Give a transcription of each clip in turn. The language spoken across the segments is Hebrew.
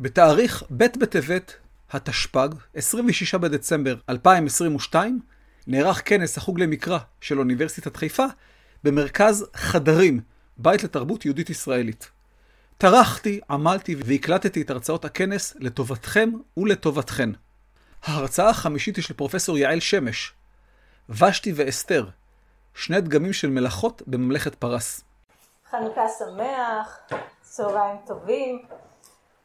בתאריך ב' בטבת התשפ"ג, 26 בדצמבר 2022, נערך כנס החוג למקרא של אוניברסיטת חיפה במרכז חדרים, בית לתרבות יהודית ישראלית. טרחתי, עמלתי והקלטתי את הרצאות הכנס לטובתכם ולטובתכן. ההרצאה החמישית היא של פרופסור יעל שמש, ושתי ואסתר, שני דגמים של מלאכות בממלכת פרס. חנוכה שמח, צהריים טובים.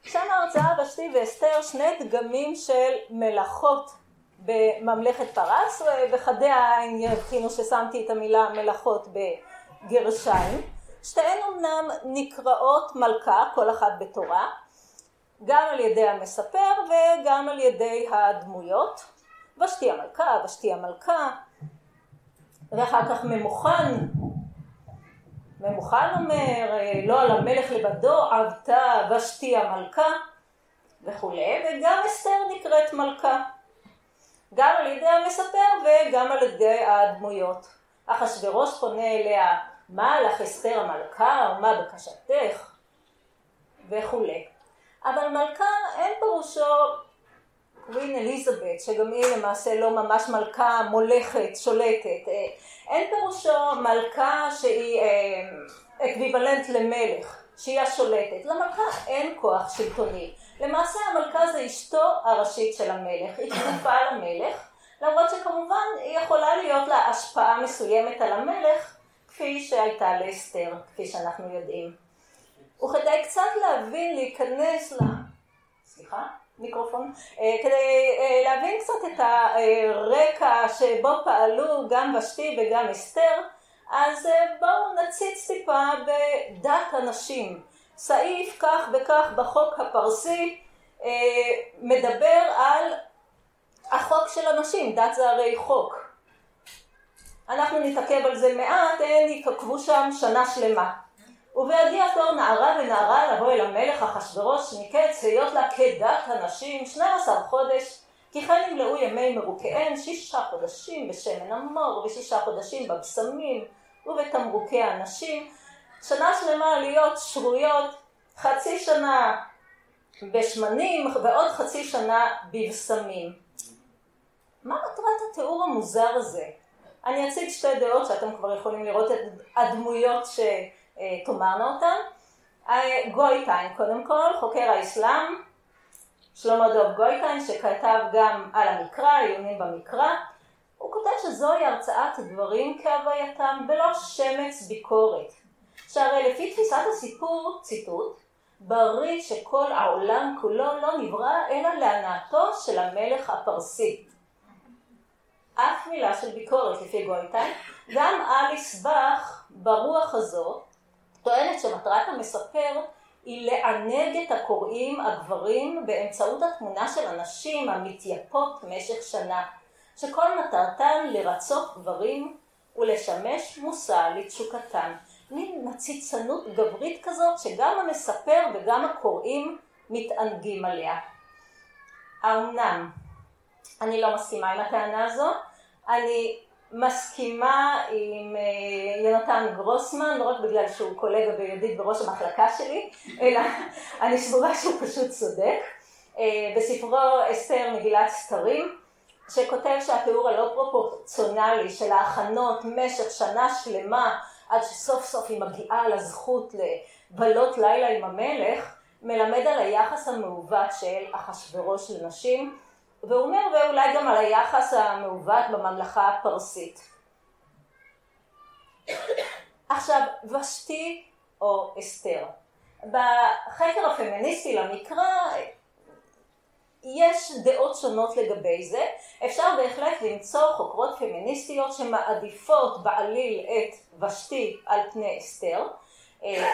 שם ההרצאה ושתי ואסתר שני דגמים של מלאכות בממלכת פרס, בחדי העין יבחינו ששמתי את המילה מלאכות בגרשיים. שתיהן אמנם נקראות מלכה, כל אחת בתורה, גם על ידי המספר וגם על ידי הדמויות. ושתי המלכה, ושתי המלכה, ואחר כך ממוכן, ממוכן אומר, לא על המלך לבדו עבתה ושתי המלכה וכולי, וגם אסתר נקראת מלכה, גם על ידי המספר וגם על ידי הדמויות. אחשוורוש פונה אליה, מה לך אסתר המלכה, ומה בקשתך, וכולי. אבל מלכה אין פירושו Queen אליזבת, שגם היא למעשה לא ממש מלכה מולכת, שולטת. אה, אין פירושו מלכה שהיא אה, equivalent למלך, שהיא השולטת. למלכה אין כוח שלטוני. למעשה המלכה זה אשתו הראשית של המלך, היא כפופה למלך, למרות שכמובן היא יכולה להיות לה השפעה מסוימת על המלך, כפי שהייתה לאסתר, כפי שאנחנו יודעים. וכדי קצת להבין, להיכנס ל... סליחה? מיקרופון, אה, כדי אה, להבין קצת את הרקע שבו פעלו גם ושתי וגם אסתר, אז אה, בואו נציץ טיפה בדת הנשים. סעיף כך וכך בחוק הפרסי מדבר על החוק של הנשים, דת זה הרי חוק. אנחנו נתעכב על זה מעט, הם יקבעו שם שנה שלמה. ובהגיע תור נערה ונערה לבוא אל המלך אחשורוש מקץ היות לה כדת הנשים שני עשר חודש כי כן ימלאו ימי מרוכיהן שישה חודשים בשמן המור ושישה חודשים בבשמים ובתמרוקי הנשים שנה שלמה להיות שרויות חצי שנה בשמנים ועוד חצי שנה בבשמים מה מטרת התיאור המוזר הזה? אני אציג שתי דעות שאתם כבר יכולים לראות את הדמויות ש... אה, תאמרנה אותם. אה, גויטיין קודם כל, חוקר האסלאם, שלמה דוב גויטיין שכתב גם על המקרא, עיונים במקרא, הוא כותב שזוהי הרצאת דברים כהווייתם ולא שמץ ביקורת. שהרי לפי תפיסת הסיפור, ציטוט, בריא שכל העולם כולו לא נברא אלא להנאתו של המלך הפרסי. אף מילה של ביקורת לפי גויטיין, גם אליס באך ברוח הזאת טוענת שמטרת המספר היא לענג את הקוראים הגברים באמצעות התמונה של הנשים המתייפות משך שנה, שכל מטרתן לרצות גברים ולשמש מושא לתשוקתן. מין מציצנות גברית כזאת שגם המספר וגם הקוראים מתענגים עליה. האמנם, אני לא מסכימה עם הטענה הזו, אני מסכימה יונתן גרוסמן, לא רק בגלל שהוא קולגה וידיד בראש המחלקה שלי, אלא אני סבורה שהוא פשוט צודק. אה, בספרו אסתר מגילת סתרים, שכותב שהתיאור הלא פרופורציונלי של ההכנות משך שנה שלמה עד שסוף סוף היא מגיעה לזכות לבלות לילה עם המלך, מלמד על היחס המעוות של אחשורוש לנשים, והוא אומר ואולי גם על היחס המעוות בממלכה הפרסית. עכשיו, ושתי או אסתר. בחקר הפמיניסטי למקרא יש דעות שונות לגבי זה. אפשר בהחלט למצוא חוקרות פמיניסטיות שמעדיפות בעליל את ושתי על פני אסתר. אה,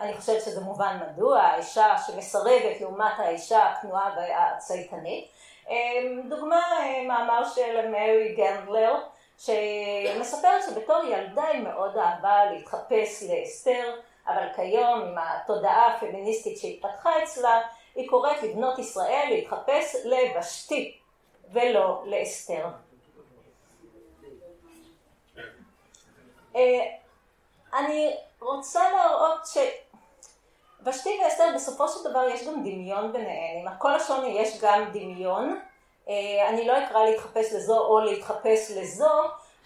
אני חושבת שזה מובן מדוע, האישה שמסרבת לעומת האישה הכנועה והצייתנית. אמ, דוגמה, אה, מאמר של מרי גנדלר, שמספרת שבתור ילדה היא מאוד אהבה להתחפש לאסתר, אבל כיום עם התודעה הפמיניסטית שהתפתחה אצלה, היא קוראת לבנות ישראל להתחפש לבשתי ולא לאסתר. אה, אני רוצה להראות ש... ושתי ואסתר בסופו של דבר יש גם דמיון ביניהן. עם הכל השוני יש גם דמיון. אה, אני לא אקרא להתחפש לזו או להתחפש לזו,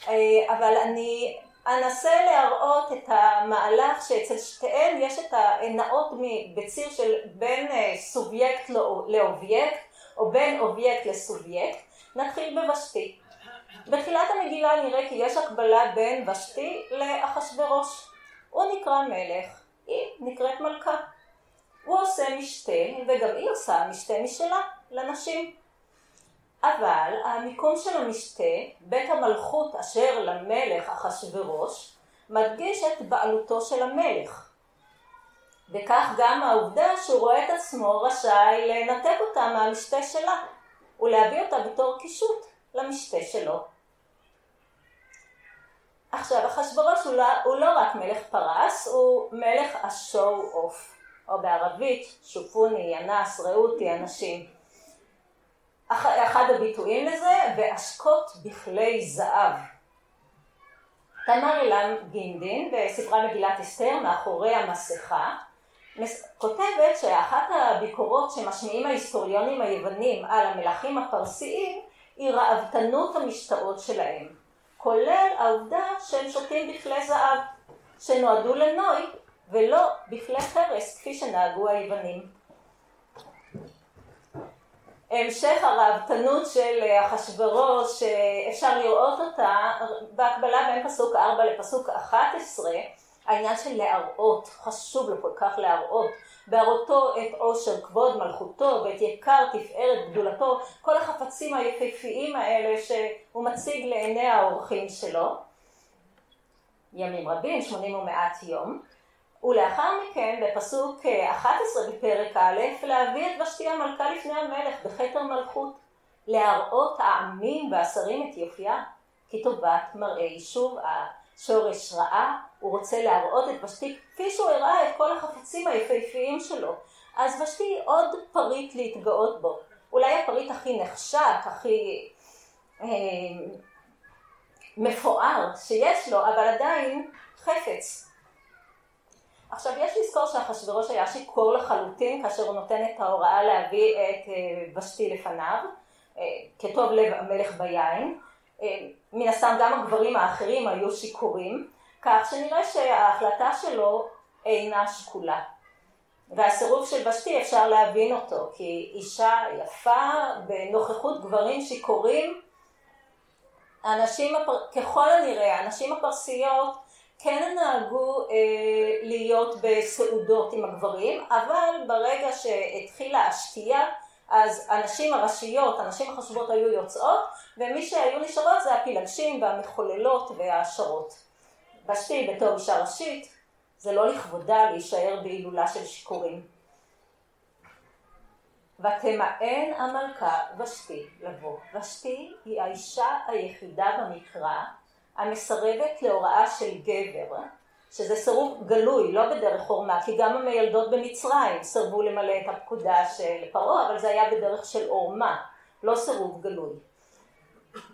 אה, אבל אני אנסה להראות את המהלך שאצל שתיהן יש את הנאות בציר של בין אה, סובייקט לאובייקט, או בין אובייקט לסובייקט. נתחיל בוושתי. בתחילת המגילה נראה כי יש הקבלה בין ושתי לאחשוורוש. הוא נקרא מלך, היא נקראת מלכה. הוא עושה משתה, וגם היא עושה משתה משלה, לנשים. אבל המיקום של המשתה, בית המלכות אשר למלך אחשוורוש, מדגיש את בעלותו של המלך. וכך גם העובדה שהוא רואה את עצמו רשאי לנתק אותה מהמשתה שלה, ולהביא אותה בתור קישוט למשתה שלו. עכשיו, אחשוורוש הוא, לא, הוא לא רק מלך פרס, הוא מלך השואו אוף, או בערבית, שופוני, אנס, ראו אותי, אנשים. אחד הביטויים לזה, ואשקות בכלי זהב. תמר אילן גינדין, בספרה מגילת אסתר, מאחורי המסכה, כותבת שאחת הביקורות שמשמיעים ההיסטוריונים היוונים על המלכים הפרסיים היא ראוותנות המשתאות שלהם. כולל העובדה שהם שותים בכלי זהב, שנועדו לנוי ולא בכלי חרס כפי שנהגו היוונים. המשך הראוותנות של אחשורוש, אפשר לראות אותה בהקבלה בין פסוק 4 לפסוק 11, העניין של להראות, חשוב לו כל כך להראות, בהראותו את עושר כבוד מלכותו ואת יקר תפארת גדולתו, כל החפצים היפהפיים האלה שהוא מציג לעיני האורחים שלו, ימים רבים, שמונים ומעט יום, ולאחר מכן בפסוק 11 בפרק א', להביא את ושתי המלכה לפני המלך בכתר מלכות, להראות העמים והשרים את יופייה, כי טובת מראה שוב שורש רעה, הוא רוצה להראות את ושתי כפי שהוא הראה את כל החפצים היפהפיים שלו. אז ושתי עוד פריט להתגאות בו. אולי הפריט הכי נחשק, הכי אה, מפואר שיש לו, אבל עדיין חפץ. עכשיו יש לזכור שאחשוורוש היה שיכור לחלוטין כאשר הוא נותן את ההוראה להביא את אה, ושתי לפניו, אה, כטוב לב המלך ביין. אה, מן הסתם גם הגברים האחרים היו שיכורים, כך שנראה שההחלטה שלו אינה שקולה. והסירוב של ושתי אפשר להבין אותו, כי אישה יפה בנוכחות גברים שיכורים, הנשים, הפר... ככל הנראה, הנשים הפרסיות כן נהגו אה, להיות בסעודות עם הגברים, אבל ברגע שהתחילה השתייה אז הנשים הראשיות, הנשים החשובות היו יוצאות, ומי שהיו נשארות זה הפילגשים והמחוללות והעשרות. ושתי בתור אישה ראשית, זה לא לכבודה להישאר בהילולה של שיכורים. ותמאן המלכה ושתי לבוא. ושתי היא האישה היחידה במקרא המסרבת להוראה של גבר שזה סירוב גלוי, לא בדרך חורמה, כי גם המיילדות במצרים סירבו למלא את הפקודה של פרעה, אבל זה היה בדרך של עורמה, לא סירוב גלוי.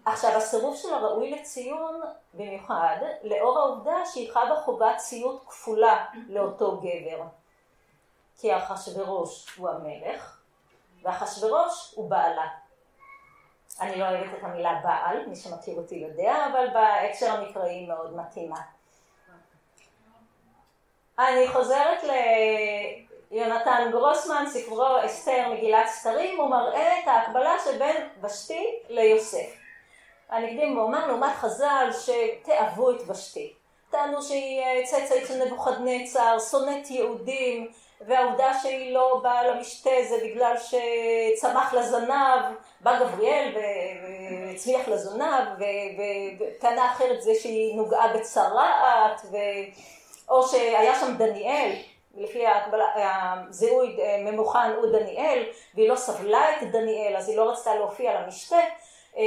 עכשיו, הסירוב שלה ראוי לציון במיוחד, לאור העובדה שהיא חבה חובת ציות כפולה לאותו גבר. כי אחשוורוש הוא המלך, ואחשוורוש הוא בעלה. אני לא אוהבת את המילה בעל, מי שמכיר אותי יודע, אבל בהקשר המקראי מאוד מתאימה. אני חוזרת ליונתן גרוסמן, ספרו אסתר מגילת סתרים, הוא מראה את ההקבלה שבין ושתי ליוסף. אני אקדים ואומר לעומת חז"ל שתאהבו את ושתי. טענו שהיא אה, צאצאית של נבוכדנצר, שונאת יהודים, והעובדה שהיא לא באה למשתה זה בגלל שצמח לה זנב, בא גבריאל והצמיח לה זנב, וטענה אחרת זה שהיא נוגעה בצרעת, ו... או שהיה שם דניאל, לפי הזיהוי אה, ממוכן הוא דניאל, והיא לא סבלה את דניאל, אז היא לא רצתה להופיע למשתה. אה,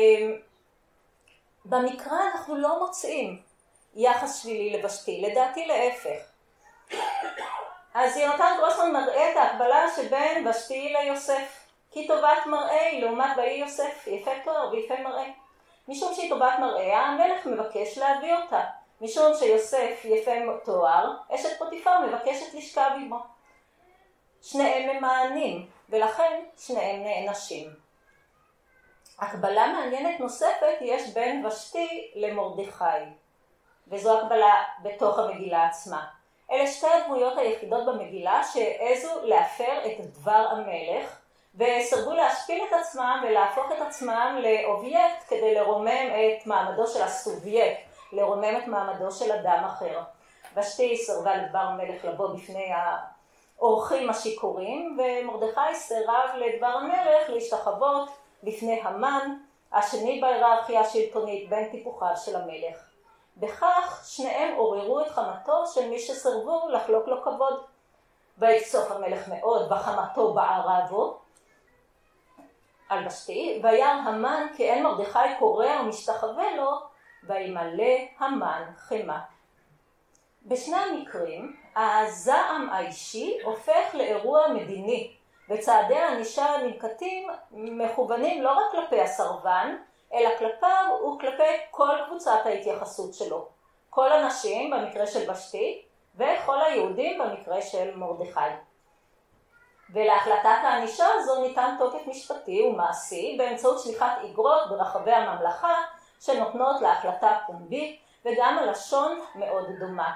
במקרא אנחנו לא מוצאים יחס שלילי לבשתי, לדעתי להפך. אז יונתן גרוסמן מראה את ההקבלה שבין בשתי ליוסף. כי טובת מראה היא לעומת באי יוסף, יפה תואר ויפה מראה. משום שהיא טובת מראה, המלך מבקש להביא אותה. משום שיוסף יפה תואר, אשת פוטיפר מבקשת לשכב עמו. שניהם ממאנים, ולכן שניהם נענשים. הקבלה מעניינת נוספת יש בין ושתי למרדכי, וזו הקבלה בתוך המגילה עצמה. אלה שתי הדמויות היחידות במגילה שהעזו להפר את דבר המלך וסרבו להשפיל את עצמם ולהפוך את עצמם לאובייקט כדי לרומם את מעמדו של הסובייקט, לרומם את מעמדו של אדם אחר. ושתי סירבה לדבר המלך לבוא בפני האורחים השיכורים ומרדכי סירב לדבר המלך להשתחוות בפני המן, השני בהיררכיה השלטונית בין טיפוחיו של המלך. בכך שניהם עוררו את חמתו של מי שסרבו לחלוק לו כבוד. ויצוף המלך מאוד בחמתו בערה בו על ושתי, וירא המן כי אין מרדכי קורא ומשתחווה לו, וימלא המן חמה. בשני המקרים הזעם האישי הופך לאירוע מדיני וצעדי הענישה הננקטים מכוונים לא רק כלפי הסרבן אלא כלפיו וכלפי כל קבוצת ההתייחסות שלו. כל הנשים במקרה של ושתי וכל היהודים במקרה של מרדכי. ולהחלטת הענישה הזו ניתן תוקף משפטי ומעשי באמצעות שליחת איגרות ברחבי הממלכה שנותנות להחלטה פומבית וגם הלשון מאוד דומה,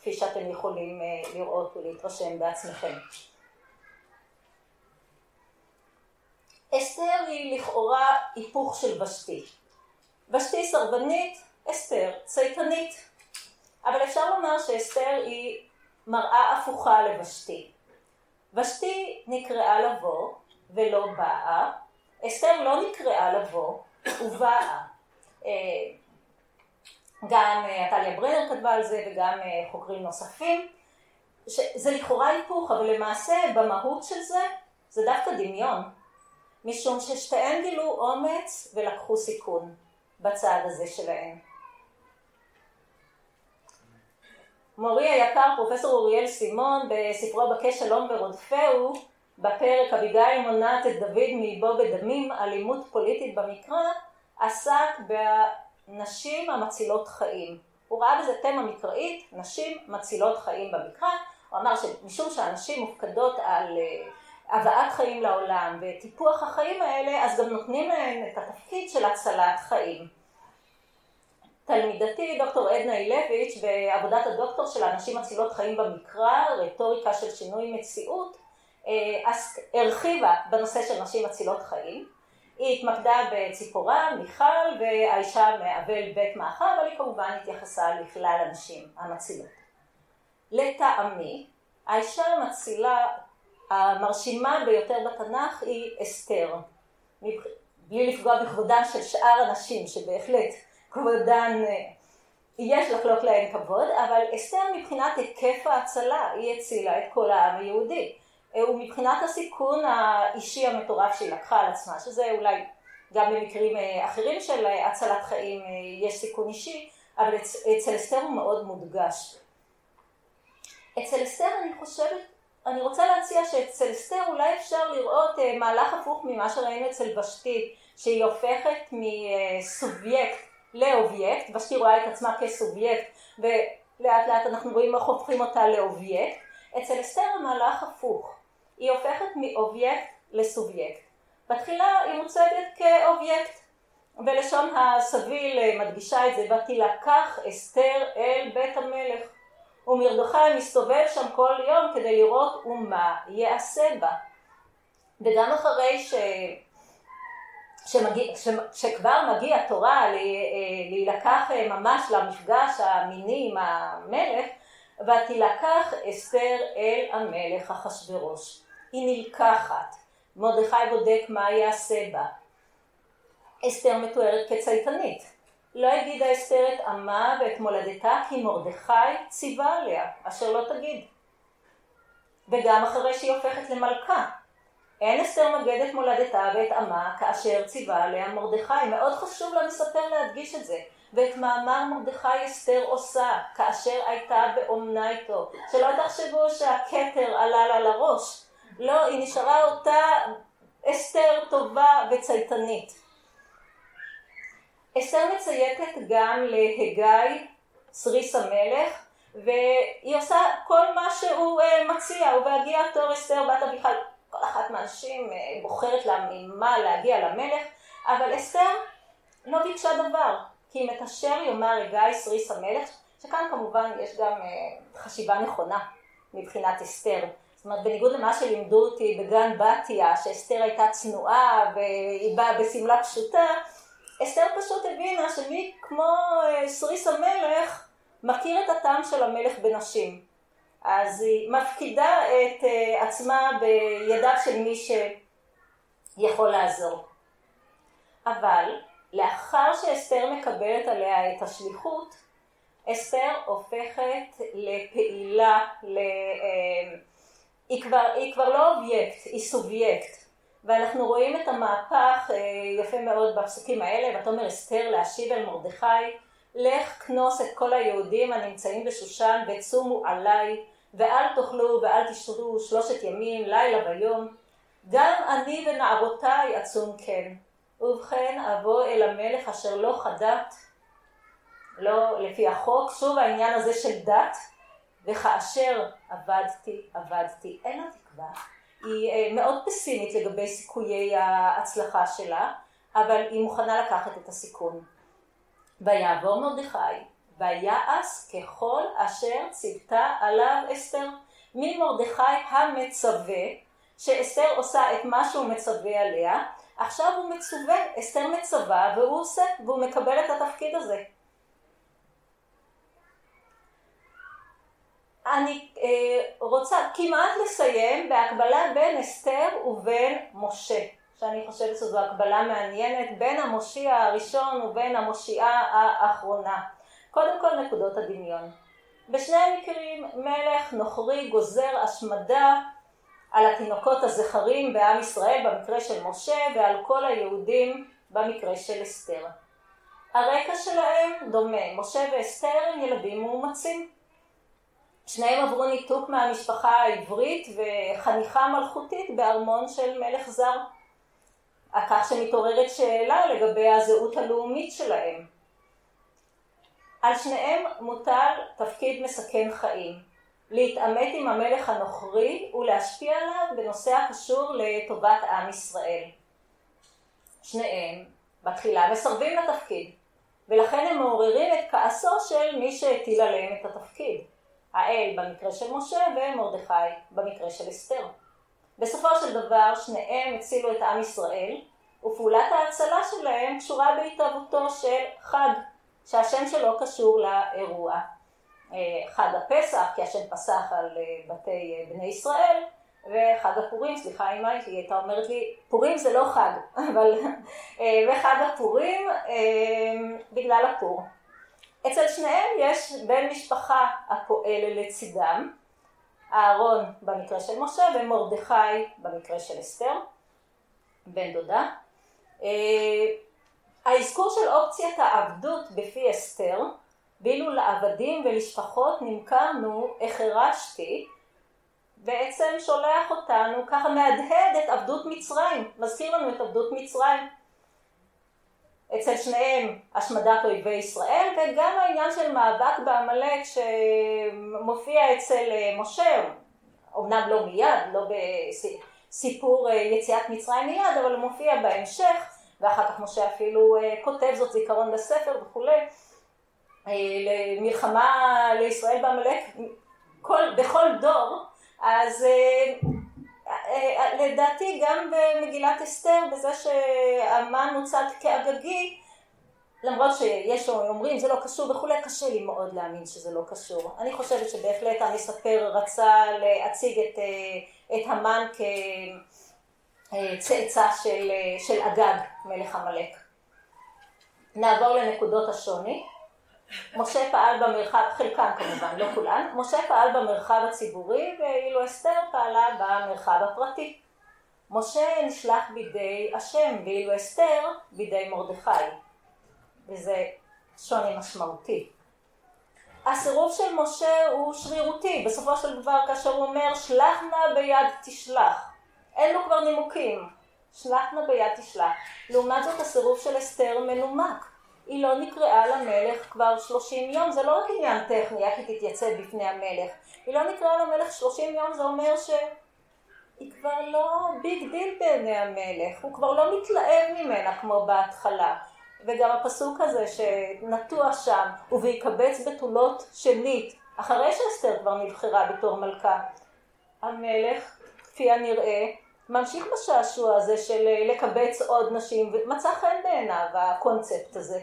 כפי שאתם יכולים אה, לראות ולהתרשם בעצמכם. אסתר היא לכאורה היפוך של ושתי. ושתי סרבנית, אסתר צייתנית. אבל אפשר לומר שאסתר היא מראה הפוכה לוושתי. ושתי נקראה לבוא ולא באה, אסתר לא נקראה לבוא ובאה. אה, גם אה, עתליה ברנר כתבה על זה וגם אה, חוקרים נוספים. זה לכאורה היפוך, אבל למעשה במהות של זה, זה דווקא דמיון. משום ששתיהן גילו אומץ ולקחו סיכון בצעד הזה שלהן. מורי היקר פרופסור אוריאל סימון בספרו בקש שלום ורודפהו בפרק אביגיל מונעת את דוד מאיבו בדמים אלימות פוליטית במקרא עסק בנשים המצילות חיים. הוא ראה בזה תמה מקראית נשים מצילות חיים במקרא הוא אמר שמשום שהנשים מופקדות על אה, הבאת חיים לעולם וטיפוח החיים האלה, אז גם נותנים להם את התפקיד של הצלת חיים. תלמידתי דוקטור עדנה אילביץ' בעבודת הדוקטור של אנשים מצילות חיים במקרא, רטוריקה של שינוי מציאות, אה, הרחיבה בנושא של נשים מצילות חיים. היא התמקדה בציפורה, מיכל והאישה מאבל בית מאחר, אבל היא כמובן התייחסה לכלל הנשים המצילות. לטעמי, האישה המצילה המרשימה ביותר בתנ"ך היא אסתר. בלי לפגוע בכבודן של שאר הנשים, שבהחלט כבודן, אה, יש לחלוק להן כבוד, אבל אסתר מבחינת היקף ההצלה, היא הצילה את כל העם היהודי. אה, ומבחינת הסיכון האישי המטורף שהיא לקחה על עצמה, שזה אולי גם במקרים אה, אחרים של הצלת חיים יש סיכון אישי, אבל אצל אסתר הוא מאוד מודגש. אצל אסתר אני חושבת אני רוצה להציע שאצל אסתר אולי אפשר לראות אה, מהלך הפוך ממה שראינו אצל ושתי, שהיא הופכת מסובייקט לאובייקט, ושתי רואה את עצמה כסובייקט, ולאט לאט אנחנו רואים איך הופכים אותה לאובייקט. אצל אסתר המהלך הפוך, היא הופכת מאובייקט לסובייקט. בתחילה היא מוצגת כאובייקט, בלשון הסביל אה, מדגישה את זה, ותילקח אסתר אל בית המלך. ומרדכי מסתובב שם כל יום כדי לראות ומה יעשה בה. וגם אחרי ש... שמגיע, ש... שכבר מגיע תורה להילקח ממש למפגש המיני עם המלך, ותילקח אסתר אל המלך אחשורוש. היא נלקחת, מרדכי בודק מה יעשה בה. אסתר מתוארת כצייתנית. לא הגידה אסתר את עמה ואת מולדתה כי מרדכי ציווה עליה, אשר לא תגיד. וגם אחרי שהיא הופכת למלכה. אין אסתר מגד את מולדתה ואת עמה כאשר ציווה עליה מרדכי. מאוד חשוב למספר להדגיש את זה. ואת מאמר מרדכי אסתר עושה כאשר הייתה באומנה איתו. שלא תחשבו שהכתר עלה לה לראש. לא, היא נשארה אותה אסתר טובה וצייתנית. אסתר מצייתת גם להגי סריס המלך והיא עושה כל מה שהוא uh, מציע, ובהגיע תור אסתר בת אביחי, כל אחת מהנשים uh, בוחרת לה ממה להגיע למלך, אבל אסתר לא ביקשה דבר, כי אם את אשר יאמר הגייס ריס המלך, שכאן כמובן יש גם uh, חשיבה נכונה מבחינת אסתר. זאת אומרת, בניגוד למה שלימדו אותי בגן בתיה, שאסתר הייתה צנועה והיא באה בשמלה פשוטה, אסתר פשוט הבינה שמי כמו סריס המלך מכיר את הטעם של המלך בנשים. אז היא מפקידה את עצמה בידיו של מי שיכול לעזור. אבל לאחר שאסתר מקבלת עליה את השליחות, אסתר הופכת לפעילה, ל... היא, כבר, היא כבר לא אובייקט, היא סובייקט. ואנחנו רואים את המהפך יפה מאוד בפסוקים האלה, ותאמר אסתר להשיב אל מרדכי, לך כנוס את כל היהודים הנמצאים בשושן וצומו עליי, ואל תאכלו ואל תשתו שלושת ימים, לילה ויום. גם אני ונערותיי אצום כן. ובכן אבוא אל המלך אשר לא חדת, לא לפי החוק, שוב העניין הזה של דת, וכאשר עבדתי, עבדתי, אין לה תקווה. היא אה, מאוד פסימית לגבי סיכויי ההצלחה שלה, אבל היא מוכנה לקחת את הסיכון. ויעבור מרדכי, ויעש ככל אשר ציוותה עליו אסתר. ממרדכי המצווה, שאסתר עושה את מה שהוא מצווה עליה, עכשיו הוא מצווה, אסתר מצווה והוא עושה, והוא מקבל את התפקיד הזה. אני אה, רוצה כמעט לסיים בהקבלה בין אסתר ובין משה, שאני חושבת שזו הקבלה מעניינת בין המושיע הראשון ובין המושיעה האחרונה. קודם כל נקודות הדמיון. בשני המקרים מלך נוכרי גוזר השמדה על התינוקות הזכרים בעם ישראל במקרה של משה ועל כל היהודים במקרה של אסתר. הרקע שלהם דומה, משה ואסתר הם ילדים מאומצים. שניהם עברו ניתוק מהמשפחה העברית וחניכה מלכותית בארמון של מלך זר. כך שמתעוררת שאלה לגבי הזהות הלאומית שלהם. על שניהם מוטל תפקיד מסכן חיים, להתעמת עם המלך הנוכרי ולהשפיע עליו בנושא הקשור לטובת עם ישראל. שניהם בתחילה מסרבים לתפקיד, ולכן הם מעוררים את כעסו של מי שהטיל עליהם את התפקיד. האל במקרה של משה ומרדכי במקרה של אסתר. בסופו של דבר שניהם הצילו את עם ישראל, ופעולת ההצלה שלהם קשורה בהתהוותו של חג, שהשם שלו קשור לאירוע. אה, חג הפסח, כי השם פסח על אה, בתי אה, בני ישראל, וחג הפורים, סליחה אמא, היא הייתה אומרת לי, פורים זה לא חג, אבל, וחג הפורים בגלל הפור. אצל שניהם יש בן משפחה הפועל לצידם, אהרון במקרה של משה ומרדכי במקרה של אסתר, בן דודה. האזכור של אופציית העבדות בפי אסתר ואילו לעבדים ולשפחות נמכרנו, החרשתי, בעצם שולח אותנו, ככה מהדהד את עבדות מצרים, מזכיר לנו את עבדות מצרים. אצל שניהם השמדת אויבי ישראל, וגם העניין של מאבק בעמלק שמופיע אצל אה, משה, אמנם לא מיד, לא בסיפור אה, יציאת מצרים מיד, אבל הוא מופיע בהמשך, ואחר כך משה אפילו אה, כותב זאת זיכרון בספר וכולי. למלחמה לישראל בעמלק בכל דור, אז לדעתי גם במגילת אסתר, בזה שהמן מוצג כאגגי, למרות שיש אומרים זה לא קשור וכולי, קשה לי מאוד להאמין שזה לא קשור. אני חושבת שבהחלט המספר רצה להציג את, אה, את המן כצאצא של, של אגג, מלך עמלק. נעבור לנקודות השוני. משה פעל במרחב, חלקם כמובן, לא כולן, משה פעל במרחב הציבורי ואילו אסתר פעלה במרחב הפרטי. משה נשלח בידי השם ואילו אסתר בידי מרדכי, וזה שוני משמעותי. הסירוב של משה הוא שרירותי, בסופו של דבר כאשר הוא אומר שלח נא ביד תשלח, אין לו כבר נימוקים, שלח נא ביד תשלח. לעומת זאת הסירוב של אסתר מנומק. היא לא נקראה למלך כבר 30 יום, זה לא רק עניין טכני, איך היא תתייצב בפני המלך. היא לא נקראה למלך 30 יום, זה אומר שהיא כבר לא big deal בעיני המלך, הוא כבר לא מתלהב ממנה כמו בהתחלה. וגם הפסוק הזה שנטוע שם, ובהיקבץ בתולות שנית, אחרי שאסתר כבר נבחרה בתור מלכה. המלך, כפי הנראה, ממשיך בשעשוע הזה של לקבץ עוד נשים, ומצא חן בעיניו הקונספט הזה.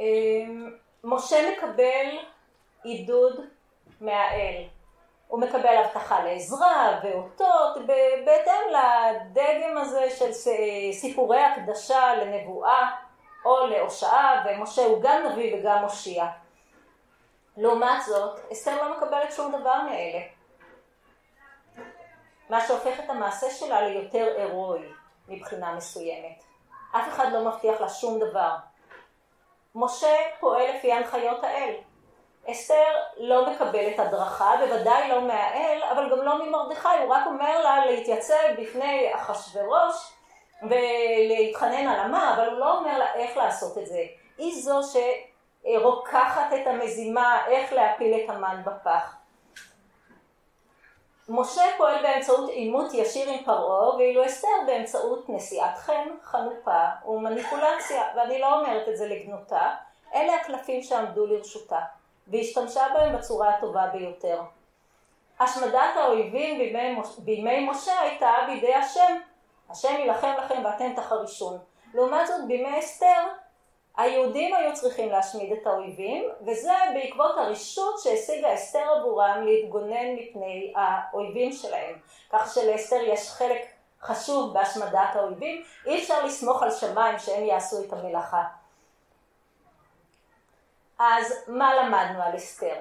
אמ, משה מקבל עידוד מהאל. הוא מקבל הבטחה לעזרה ואותות בהתאם לדגם הזה של סיפורי הקדשה לנבואה או להושעה, ומשה הוא גם נביא וגם מושיע. לעומת זאת, אסתר לא מקבלת שום דבר מאלה. מה שהופך את המעשה שלה ליותר הירואי מבחינה מסוימת. אף אחד לא מבטיח לה שום דבר. משה פועל לפי הנחיות האל. אסתר לא מקבלת הדרכה, בוודאי לא מהאל, אבל גם לא ממרדכי, הוא רק אומר לה להתייצב בפני אחשורוש ולהתחנן על המה, אבל הוא לא אומר לה איך לעשות את זה. היא זו שרוקחת את המזימה איך להפיל את המן בפח. משה פועל באמצעות עימות ישיר עם פרעה, ואילו אסתר באמצעות נשיאת חן, חנופה ומניפולציה, ואני לא אומרת את זה לגנותה, אלה הקלפים שעמדו לרשותה, והשתמשה בהם בצורה הטובה ביותר. השמדת האויבים בימי, בימי משה הייתה בידי השם, השם יילחם לכם ואתם תחרישון. לעומת זאת בימי אסתר היהודים היו צריכים להשמיד את האויבים, וזה בעקבות הרשות שהשיגה אסתר עבורם להתגונן מפני האויבים שלהם. כך שלאסתר יש חלק חשוב בהשמדת האויבים, אי אפשר לסמוך על שמיים שהם יעשו את המלאכה. אז מה למדנו על אסתר?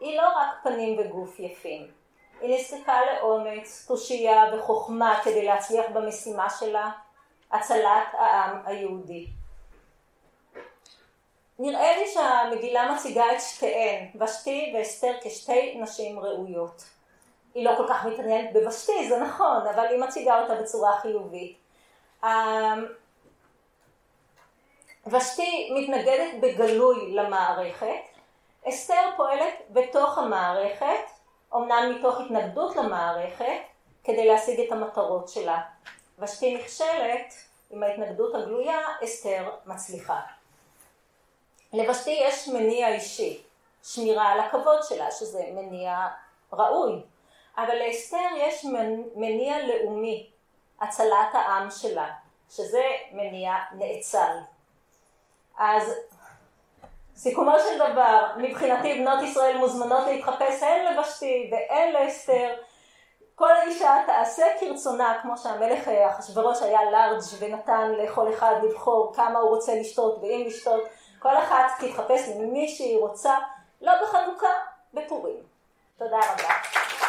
היא לא רק פנים וגוף יפים, היא נסתקה לאומץ, תושייה וחוכמה כדי להצליח במשימה שלה, הצלת העם היהודי. נראה לי שהמגילה מציגה את שתיהן, ושתי ואסתר כשתי נשים ראויות. היא לא כל כך מתעניינת בוושתי, זה נכון, אבל היא מציגה אותה בצורה חיובית. אמ, ושתי מתנגדת בגלוי למערכת, אסתר פועלת בתוך המערכת, אמנם מתוך התנגדות למערכת, כדי להשיג את המטרות שלה. ושתי נכשלת עם ההתנגדות הגלויה, אסתר מצליחה. לבשתי יש מניע אישי, שמירה על הכבוד שלה, שזה מניע ראוי, אבל לאסתר יש מניע לאומי, הצלת העם שלה, שזה מניע נאצל. אז סיכומו של דבר, מבחינתי בנות ישראל מוזמנות להתחפש הן לבשתי והן לאסתר. כל אישה תעשה כרצונה, כמו שהמלך אחשוורוש היה לארג' ונתן לכל אחד לבחור כמה הוא רוצה לשתות ואם לשתות. כל אחת תתחפש למי שהיא רוצה, לא בחנוכה, בפורים. תודה רבה.